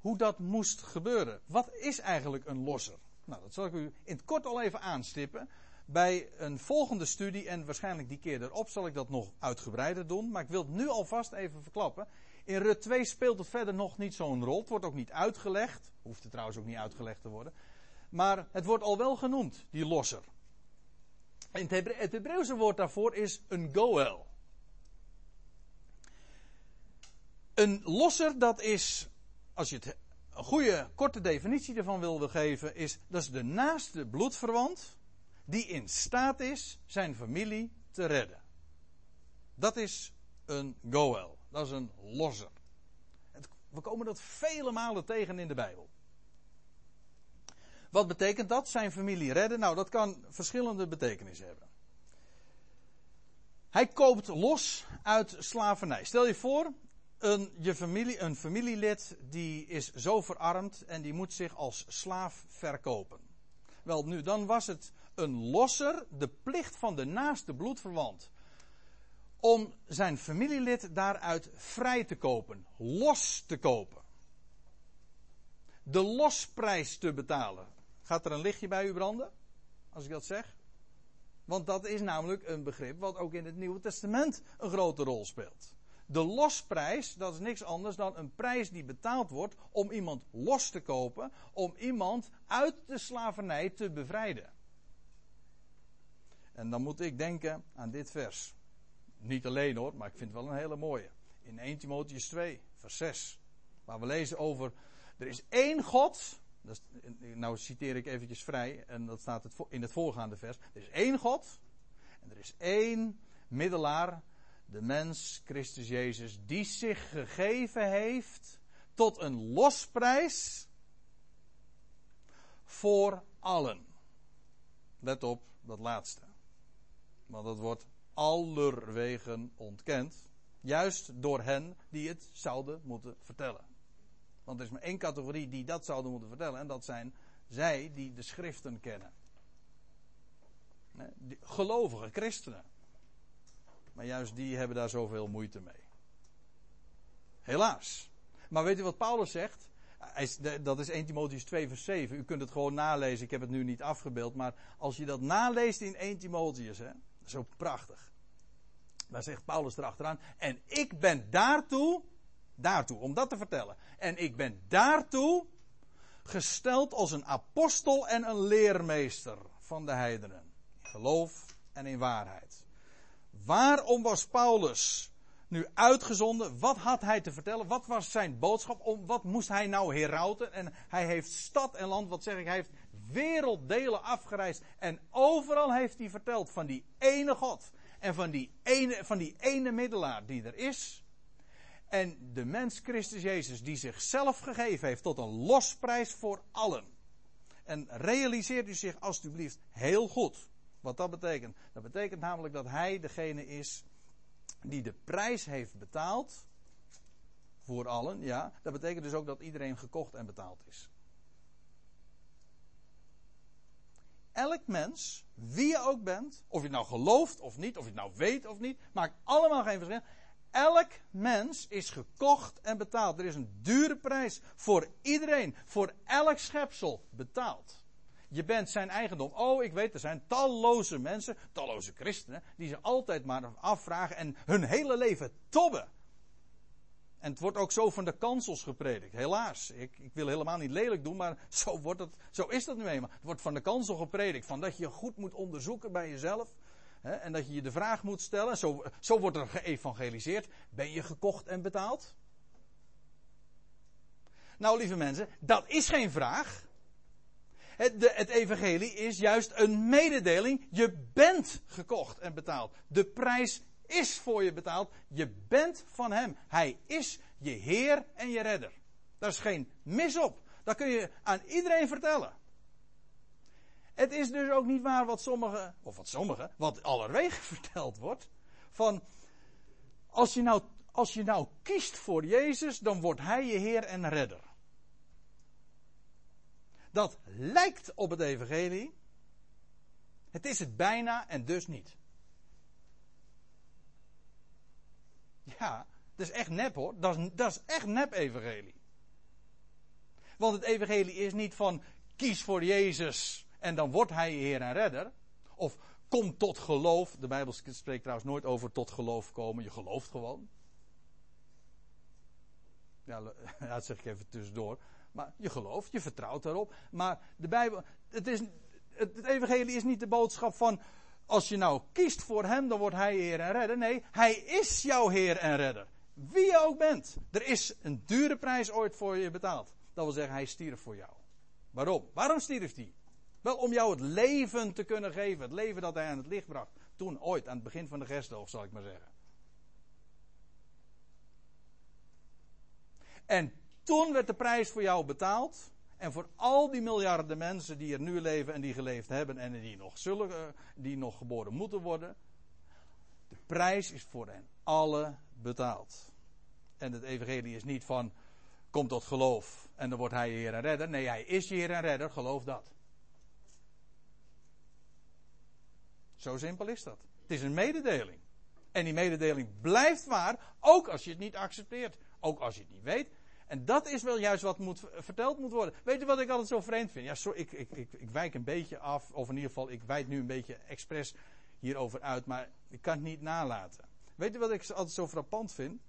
hoe dat moest gebeuren. Wat is eigenlijk een losser? Nou, dat zal ik u in het kort al even aanstippen. Bij een volgende studie, en waarschijnlijk die keer erop, zal ik dat nog uitgebreider doen. Maar ik wil het nu alvast even verklappen. In Rut 2 speelt het verder nog niet zo'n rol. Het wordt ook niet uitgelegd. Hoeft het trouwens ook niet uitgelegd te worden. Maar het wordt al wel genoemd, die losser. En het, Hebreeuwse woord daarvoor is een goel. Een losser, dat is, als je het een goede korte definitie ervan wilde geven, is dat is de naaste bloedverwant die in staat is zijn familie te redden. Dat is een goel. Dat is een losser. We komen dat vele malen tegen in de Bijbel. Wat betekent dat? Zijn familie redden? Nou, dat kan verschillende betekenissen hebben. Hij koopt los uit slavernij. Stel je voor, een, je familie, een familielid die is zo verarmd en die moet zich als slaaf verkopen. Wel nu, dan was het een losser, de plicht van de naaste bloedverwant, om zijn familielid daaruit vrij te kopen, los te kopen. De losprijs te betalen. Gaat er een lichtje bij u branden? Als ik dat zeg? Want dat is namelijk een begrip wat ook in het Nieuwe Testament een grote rol speelt. De losprijs, dat is niks anders dan een prijs die betaald wordt om iemand los te kopen, om iemand uit de slavernij te bevrijden. En dan moet ik denken aan dit vers. Niet alleen hoor, maar ik vind het wel een hele mooie. In 1 Timotheus 2, vers 6. Waar we lezen over, er is één God. Dat nou citeer ik eventjes vrij, en dat staat in het voorgaande vers. Er is één God. En er is één middelaar de mens, Christus Jezus, die zich gegeven heeft tot een losprijs voor allen. Let op dat laatste. Want dat wordt allerwegen ontkend. Juist door hen die het zouden moeten vertellen. Want er is maar één categorie die dat zouden moeten vertellen. En dat zijn zij die de schriften kennen. Gelovige christenen. Maar juist die hebben daar zoveel moeite mee. Helaas. Maar weet u wat Paulus zegt? Dat is 1 Timotheus 2 vers 7. U kunt het gewoon nalezen. Ik heb het nu niet afgebeeld. Maar als je dat naleest in 1 Timotheus. Hè, zo prachtig. Daar zegt Paulus erachteraan. En ik ben daartoe. Daartoe. Om dat te vertellen. En ik ben daartoe. Gesteld als een apostel en een leermeester van de heidenen. In geloof en in waarheid. Waarom was Paulus nu uitgezonden? Wat had hij te vertellen? Wat was zijn boodschap? Om, wat moest hij nou herauten? En hij heeft stad en land, wat zeg ik, hij heeft werelddelen afgereisd. En overal heeft hij verteld van die ene God. En van die ene, van die ene middelaar die er is. En de mens Christus Jezus die zichzelf gegeven heeft tot een losprijs voor allen. En realiseert u zich alstublieft heel goed wat dat betekent? Dat betekent namelijk dat hij degene is die de prijs heeft betaald. Voor allen, ja. Dat betekent dus ook dat iedereen gekocht en betaald is. Elk mens, wie je ook bent, of je het nou gelooft of niet, of je het nou weet of niet, maakt allemaal geen verschil. Elk mens is gekocht en betaald. Er is een dure prijs voor iedereen, voor elk schepsel betaald. Je bent zijn eigendom. Oh, ik weet, er zijn talloze mensen, talloze christenen, die ze altijd maar afvragen en hun hele leven tobben. En het wordt ook zo van de kansels gepredikt. Helaas, ik, ik, wil helemaal niet lelijk doen, maar zo, wordt het, zo is dat nu eenmaal. Het wordt van de kansel gepredikt. Van dat je goed moet onderzoeken bij jezelf. Hè, en dat je je de vraag moet stellen. Zo, zo wordt er geëvangeliseerd. Ben je gekocht en betaald? Nou, lieve mensen, dat is geen vraag. Het, de, het evangelie is juist een mededeling. Je bent gekocht en betaald. De prijs is voor je betaald. Je bent van Hem. Hij is je Heer en je Redder. Daar is geen mis op. Dat kun je aan iedereen vertellen. Het is dus ook niet waar wat sommigen, of wat sommigen, wat allerwege verteld wordt. Van, als je nou, als je nou kiest voor Jezus, dan wordt Hij je Heer en Redder dat lijkt op het evangelie. Het is het bijna en dus niet. Ja, dat is echt nep hoor. Dat is, dat is echt nep evangelie. Want het evangelie is niet van kies voor Jezus en dan wordt hij je Heer en Redder. Of kom tot geloof. De Bijbel spreekt trouwens nooit over tot geloof komen. Je gelooft gewoon. Ja, dat zeg ik even tussendoor. Maar je gelooft, je vertrouwt daarop. Maar de Bijbel, het, is, het, evangelie is niet de boodschap van, als je nou kiest voor hem, dan wordt hij Heer en Redder. Nee, hij is jouw Heer en Redder. Wie je ook bent. Er is een dure prijs ooit voor je betaald. Dat wil zeggen, hij stierf voor jou. Waarom? Waarom stierf hij? Wel om jou het leven te kunnen geven. Het leven dat hij aan het licht bracht. Toen, ooit, aan het begin van de gersthoofd, zal ik maar zeggen. En toen werd de prijs voor jou betaald. En voor al die miljarden mensen die er nu leven en die geleefd hebben en die nog zullen, eh, die nog geboren moeten worden. De prijs is voor hen alle betaald. En het evangelie is niet van, kom tot geloof en dan wordt hij je Heer en Redder. Nee, hij is je Heer en Redder, geloof dat. Zo simpel is dat. Het is een mededeling. En die mededeling blijft waar, ook als je het niet accepteert. Ook als je het niet weet. En dat is wel juist wat moet, verteld moet worden. Weet je wat ik altijd zo vreemd vind? Ja, sorry, ik, ik, ik, ik wijk een beetje af. Of in ieder geval, ik wijd nu een beetje expres hierover uit. Maar ik kan het niet nalaten. Weet je wat ik altijd zo frappant vind?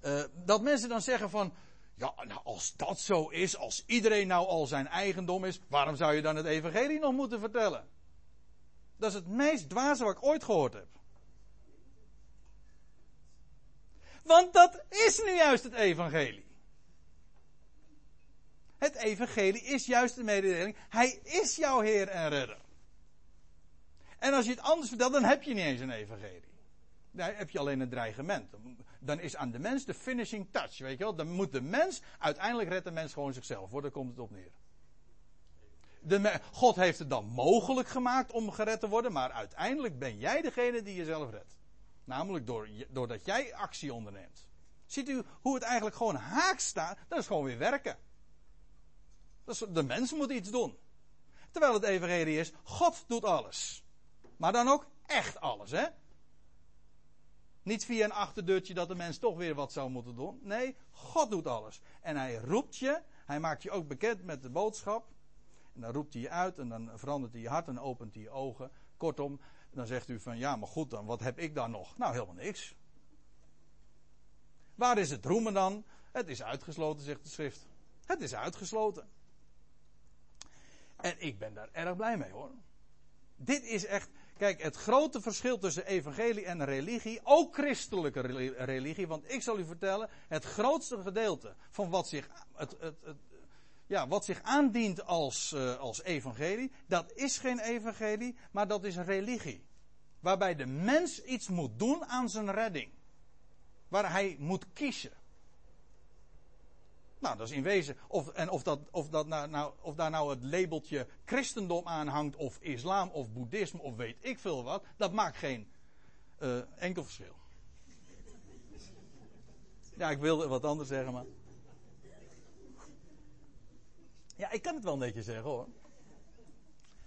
Uh, dat mensen dan zeggen van. Ja, nou als dat zo is, als iedereen nou al zijn eigendom is, waarom zou je dan het evangelie nog moeten vertellen? Dat is het meest dwaze wat ik ooit gehoord heb. Want dat is nu juist het evangelie. Het evangelie is juist de mededeling. Hij is jouw Heer en Redder. En als je het anders vertelt, dan heb je niet eens een evangelie. Dan heb je alleen een dreigement. Dan is aan de mens de finishing touch, weet je wel. Dan moet de mens, uiteindelijk redt de mens gewoon zichzelf, hoor. Daar komt het op neer. De, God heeft het dan mogelijk gemaakt om gered te worden, maar uiteindelijk ben jij degene die jezelf redt. Namelijk door, doordat jij actie onderneemt. Ziet u hoe het eigenlijk gewoon haak staat? Dat is gewoon weer werken. Is, de mens moet iets doen. Terwijl het evenredig is, God doet alles. Maar dan ook echt alles, hè? Niet via een achterdeurtje dat de mens toch weer wat zou moeten doen. Nee, God doet alles. En hij roept je, hij maakt je ook bekend met de boodschap. En dan roept hij je uit en dan verandert hij je hart en opent hij je ogen. Kortom, dan zegt u van ja, maar goed dan, wat heb ik dan nog? Nou, helemaal niks. Waar is het roemen dan? Het is uitgesloten, zegt de schrift. Het is uitgesloten. En ik ben daar erg blij mee hoor. Dit is echt, kijk, het grote verschil tussen evangelie en religie, ook christelijke religie, want ik zal u vertellen, het grootste gedeelte van wat zich, het, het, het ja, wat zich aandient als, uh, als evangelie, dat is geen evangelie, maar dat is religie. Waarbij de mens iets moet doen aan zijn redding. Waar hij moet kiezen. Nou, dat is in wezen. Of, en of, dat, of, dat nou, nou, of daar nou het labeltje christendom aan hangt, of islam, of boeddhisme, of weet ik veel wat. Dat maakt geen uh, enkel verschil. Ja, ik wilde wat anders zeggen, maar. Ja, ik kan het wel beetje zeggen hoor.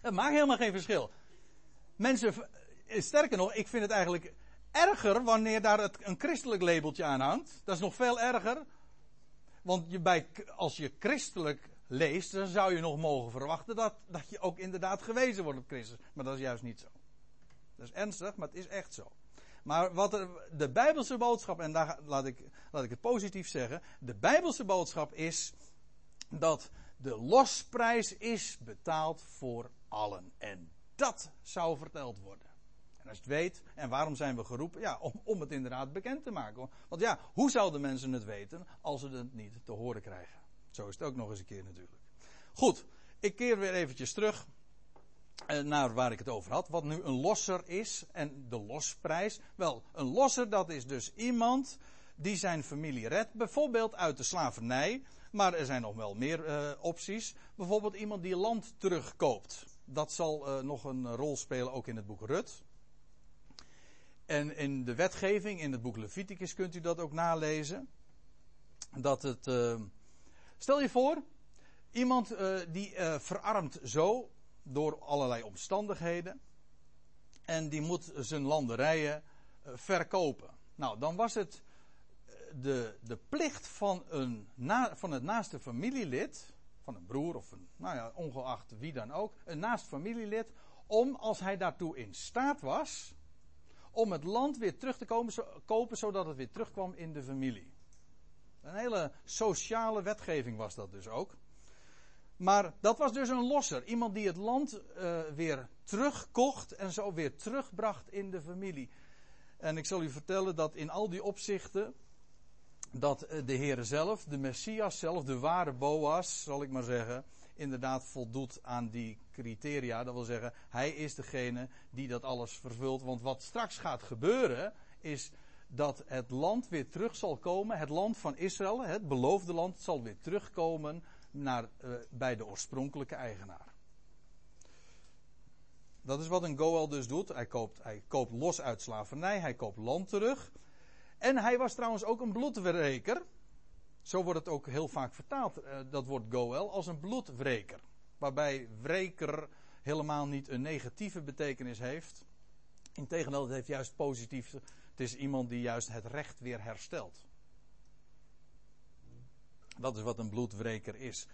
Het maakt helemaal geen verschil. Mensen, eh, sterker nog, ik vind het eigenlijk erger wanneer daar het, een christelijk labeltje aan hangt. Dat is nog veel erger. Want je bij, als je christelijk leest, dan zou je nog mogen verwachten dat, dat je ook inderdaad gewezen wordt op Christus. Maar dat is juist niet zo. Dat is ernstig, maar het is echt zo. Maar wat er, de Bijbelse boodschap, en daar laat ik, laat ik het positief zeggen. De Bijbelse boodschap is dat de losprijs is betaald voor allen. En dat zou verteld worden. En als je het weet, en waarom zijn we geroepen? Ja, om, het inderdaad bekend te maken. Want ja, hoe zouden mensen het weten als ze het niet te horen krijgen? Zo is het ook nog eens een keer natuurlijk. Goed, ik keer weer eventjes terug eh, naar waar ik het over had. Wat nu een losser is en de losprijs. Wel, een losser dat is dus iemand die zijn familie redt. Bijvoorbeeld uit de slavernij. Maar er zijn nog wel meer uh, opties. Bijvoorbeeld iemand die land terugkoopt. Dat zal uh, nog een rol spelen ook in het boek Rut. En in de wetgeving, in het boek Leviticus, kunt u dat ook nalezen. Dat het. Uh, stel je voor, iemand die verarmt zo door allerlei omstandigheden. En die moet zijn landerijen verkopen. Nou, dan was het de, de plicht van, een, van het naaste familielid, van een broer of een, nou ja, ongeacht wie dan ook, een naast familielid, om als hij daartoe in staat was, om het land weer terug te komen, kopen zodat het weer terugkwam in de familie. Een hele sociale wetgeving was dat dus ook. Maar dat was dus een losser. Iemand die het land uh, weer terugkocht en zo weer terugbracht in de familie. En ik zal u vertellen dat in al die opzichten dat eh, de Heer zelf, de Messias zelf, de ware Boas, zal ik maar zeggen, inderdaad voldoet aan die criteria. Dat wil zeggen, hij is degene die dat alles vervult. Want wat straks gaat gebeuren, is dat het land weer terug zal komen. Het land van Israël, het beloofde land, zal weer terugkomen naar, uh, bij de oorspronkelijke eigenaar. Dat is wat een Goel dus doet. Hij koopt, hij koopt los uit slavernij, hij koopt land terug. En hij was trouwens ook een bloedwreker. Zo wordt het ook heel vaak vertaald, eh, dat woord Goel, als een bloedwreker. Waarbij wreker helemaal niet een negatieve betekenis heeft. Integendeel, het heeft juist positief. Het is iemand die juist het recht weer herstelt. Dat is wat een bloedwreker is.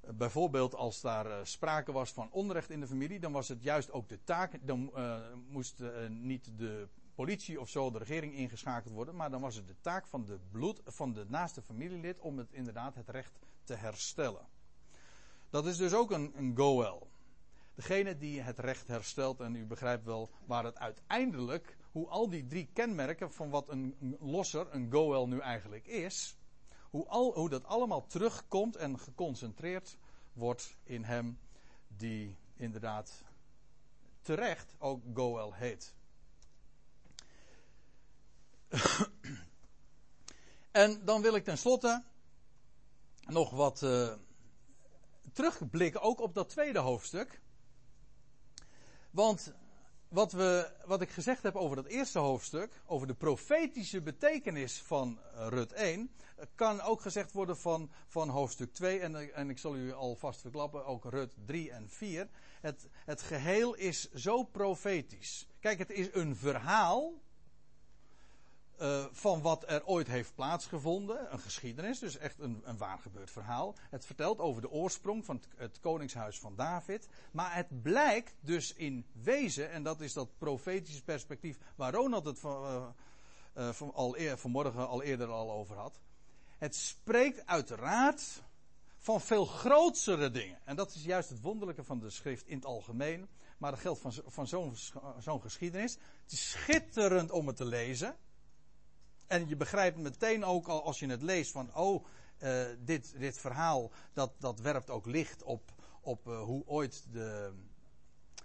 Bijvoorbeeld als daar uh, sprake was van onrecht in de familie, dan was het juist ook de taak. Dan uh, moest niet de politie of zo, de regering ingeschakeld worden, maar dan was het de taak van de bloed, van de naaste familielid om het inderdaad het recht te herstellen. Dat is dus ook een, goel. Degene die het recht herstelt, en u begrijpt wel waar het uiteindelijk, hoe al die drie kenmerken van wat een, een losser, een goel nu eigenlijk is, hoe, al, hoe dat allemaal terugkomt en geconcentreerd wordt in hem die inderdaad terecht ook Goel heet. en dan wil ik tenslotte nog wat uh, terugblikken ook op dat tweede hoofdstuk. Want wat, we, wat ik gezegd heb over dat eerste hoofdstuk, over de profetische betekenis van Rut 1, kan ook gezegd worden van, van hoofdstuk 2. En, en ik zal u alvast verklappen, ook Rut 3 en 4. Het, het geheel is zo profetisch. Kijk, het is een verhaal uh, van wat er ooit heeft plaatsgevonden. Een geschiedenis, dus echt een, een waar gebeurd verhaal. Het vertelt over de oorsprong van het, koningshuis van David. Maar het blijkt dus in wezen, en dat is dat profetische perspectief waar Ronald het van, uh, van al eer, vanmorgen al eerder al over had. Het spreekt uiteraard van veel grootsere dingen. En dat is juist het wonderlijke van de schrift in het algemeen. Maar dat geldt van, van zo'n zo'n geschiedenis. Het is schitterend om het te lezen. En je begrijpt meteen ook al als je het leest van, oh, uh, dit, dit verhaal, dat, dat werpt ook licht op, op uh, hoe ooit de,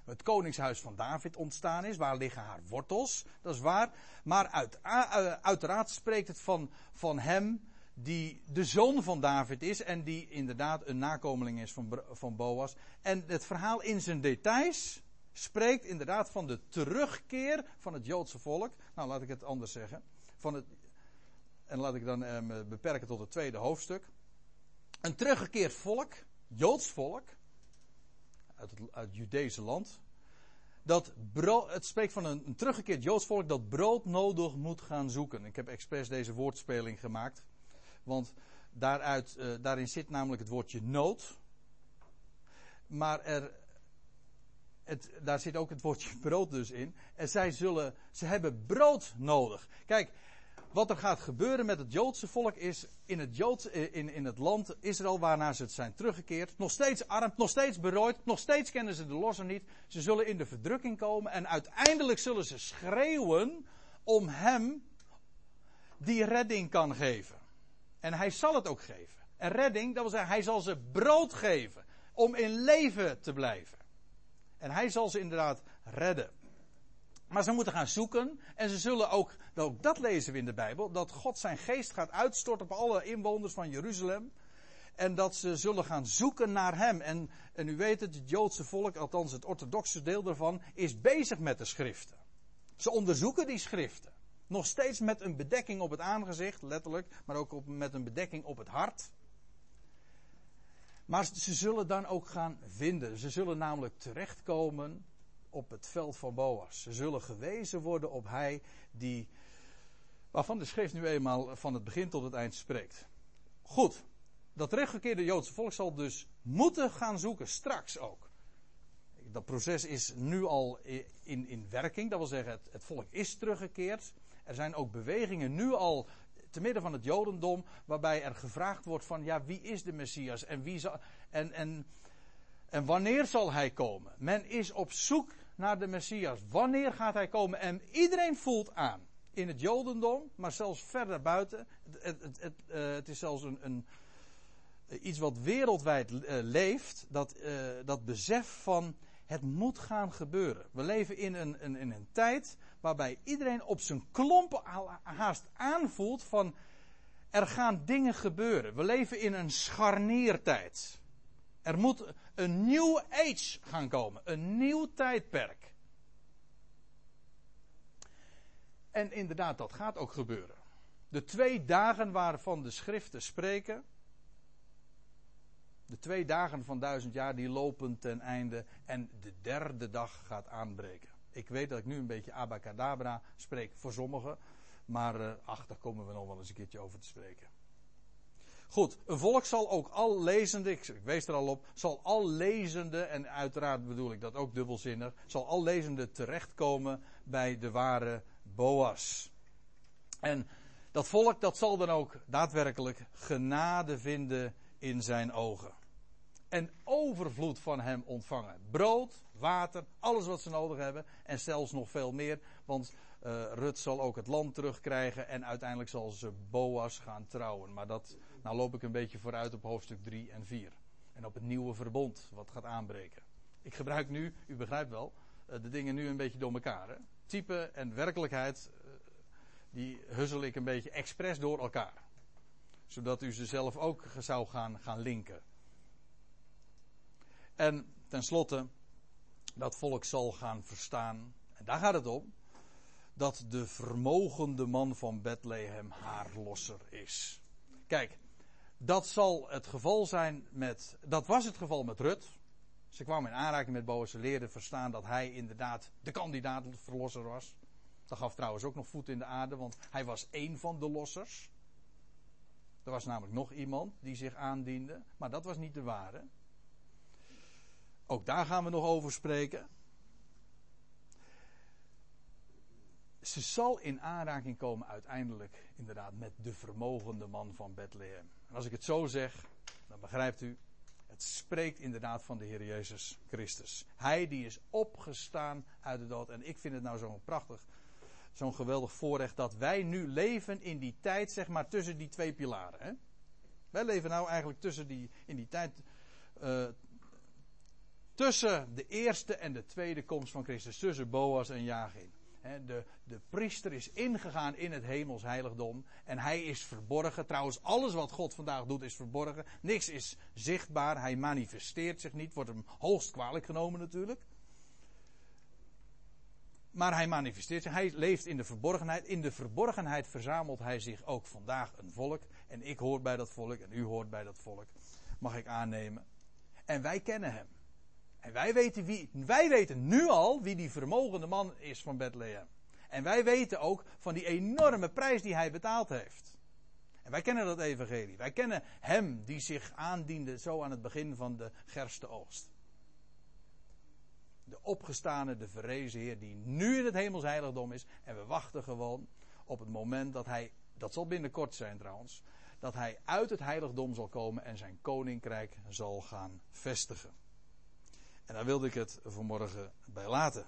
het koningshuis van David ontstaan is. Waar liggen haar wortels? Dat is waar. Maar uit, uh, uiteraard spreekt het van, van hem die de zoon van David is en die inderdaad een nakomeling is van, van Boas. En het verhaal in zijn details spreekt inderdaad van de terugkeer van het Joodse volk. Nou, laat ik het anders zeggen van het, en laat ik dan eh, beperken tot het tweede hoofdstuk. Een teruggekeerd volk, Joods volk, uit het, uit land. Dat het spreekt van een, een teruggekeerd Joods volk dat brood nodig moet gaan zoeken. Ik heb expres deze woordspeling gemaakt. Want daaruit, uh, daarin zit namelijk het woordje nood. Maar er, het, daar zit ook het woordje brood dus in. En zij zullen, ze hebben brood nodig. Kijk, wat er gaat gebeuren met het Joodse volk is in het, Joods, eh, in, in het land Israël waarnaar ze het zijn teruggekeerd. Nog steeds arm, nog steeds berooid, nog steeds kennen ze de losser niet. Ze zullen in de verdrukking komen en uiteindelijk zullen ze schreeuwen om hem die redding kan geven. En hij zal het ook geven. En redding, dat wil zeggen, hij zal ze brood geven om in leven te blijven. En hij zal ze inderdaad redden. Maar ze moeten gaan zoeken. En ze zullen ook, ook dat lezen we in de Bijbel, dat God zijn geest gaat uitstorten op alle inwoners van Jeruzalem. En dat ze zullen gaan zoeken naar hem. En, en u weet het, het Joodse volk, althans het orthodoxe deel daarvan, is bezig met de schriften. Ze onderzoeken die schriften. Nog steeds met een bedekking op het aangezicht, letterlijk, maar ook met een bedekking op het hart. Maar ze zullen dan ook gaan vinden. Ze zullen namelijk terechtkomen op het veld van Boas. Ze zullen gewezen worden op hij die, waarvan de schrift nu eenmaal van het begin tot het eind spreekt. Goed, dat teruggekeerde Joodse volk zal dus moeten gaan zoeken, straks ook. Dat proces is nu al in, in werking, dat wil zeggen, het, het volk is teruggekeerd. Er zijn ook bewegingen nu al te midden van het Jodendom, waarbij er gevraagd wordt van, ja, wie is de Messias en wie zal, en, en, en wanneer zal hij komen? Men is op zoek naar de Messias. Wanneer gaat hij komen? En iedereen voelt aan. In het Jodendom, maar zelfs verder buiten. Het, het, het, het is zelfs een, een, iets wat wereldwijd uh, leeft. Dat, dat besef van het moet gaan gebeuren. We leven in een, een, een tijd waarbij iedereen op zijn klompen haast aanvoelt van er gaan dingen gebeuren. We leven in een scharniertijd. Er moet een nieuw age gaan komen. Een nieuw tijdperk. En inderdaad, dat gaat ook gebeuren. De twee dagen waarvan de schriften spreken. De twee dagen van duizend jaar die lopen ten einde. En de derde dag gaat aanbreken. Ik weet dat ik nu een beetje abacadabra spreek voor sommigen. Maar uh, ach, daar komen we nog wel eens een keertje over te spreken. Goed, een volk zal ook al lezende, ik wees er al op, zal al lezende, en uiteraard bedoel ik dat ook dubbelzinnig, zal al lezende terechtkomen bij de ware Boas. En dat volk dat zal dan ook daadwerkelijk genade vinden in zijn ogen. En overvloed van hem ontvangen. Brood, water, alles wat ze nodig hebben. En zelfs nog veel meer. Want uh, Rut zal ook het land terugkrijgen. En uiteindelijk zal ze Boas gaan trouwen. Maar dat, nou loop ik een beetje vooruit op hoofdstuk 3 en 4. En op het nieuwe verbond wat gaat aanbreken. Ik gebruik nu, u begrijpt wel, uh, de dingen nu een beetje door elkaar. Hè? Type en werkelijkheid, uh, die huzzel ik een beetje expres door elkaar. Zodat u ze zelf ook zou gaan, gaan linken. En tenslotte, dat volk zal gaan verstaan, en daar gaat het om, dat de vermogende man van Bethlehem haar losser is. Kijk, dat zal het geval zijn met, dat was het geval met Rut. Ze kwam in aanraking met Boas, ze verstaan dat hij inderdaad de kandidaat verlosser was. Dat gaf trouwens ook nog voet in de aarde, want hij was één van de lossers. Er was namelijk nog iemand die zich aandiende, maar dat was niet de ware. Ook daar gaan we nog over spreken. Ze zal in aanraking komen uiteindelijk inderdaad met de vermogende man van Bethlehem. En als ik het zo zeg, dan begrijpt u, het spreekt inderdaad van de Heer Jezus Christus. Hij die is opgestaan uit de dood. En ik vind het nou zo'n prachtig, zo'n geweldig voorrecht dat wij nu leven in die tijd, zeg maar, tussen die twee pilaren. Hè? Wij leven nou eigenlijk tussen die, in die tijd uh, tussen de eerste en de tweede komst van Christus, tussen Boas en Jagin. De, de priester is ingegaan in het hemels heiligdom en hij is verborgen. Trouwens, alles wat God vandaag doet is verborgen. Niks is zichtbaar. Hij manifesteert zich niet. Wordt hem hoogst kwalijk genomen natuurlijk. Maar hij manifesteert zich. Hij leeft in de verborgenheid. In de verborgenheid verzamelt hij zich ook vandaag een volk. En ik hoor bij dat volk en u hoort bij dat volk. Mag ik aannemen. En wij kennen hem. En wij weten, wie, wij weten nu al wie die vermogende man is van Bethlehem. En wij weten ook van die enorme prijs die hij betaald heeft. En wij kennen dat evangelie. Wij kennen hem die zich aandiende zo aan het begin van de gerste oogst. De opgestane, de verrezen Heer die nu in het hemels heiligdom is. En we wachten gewoon op het moment dat hij, dat zal binnenkort zijn trouwens, dat hij uit het heiligdom zal komen en zijn koninkrijk zal gaan vestigen. En daar wilde ik het vanmorgen bij laten.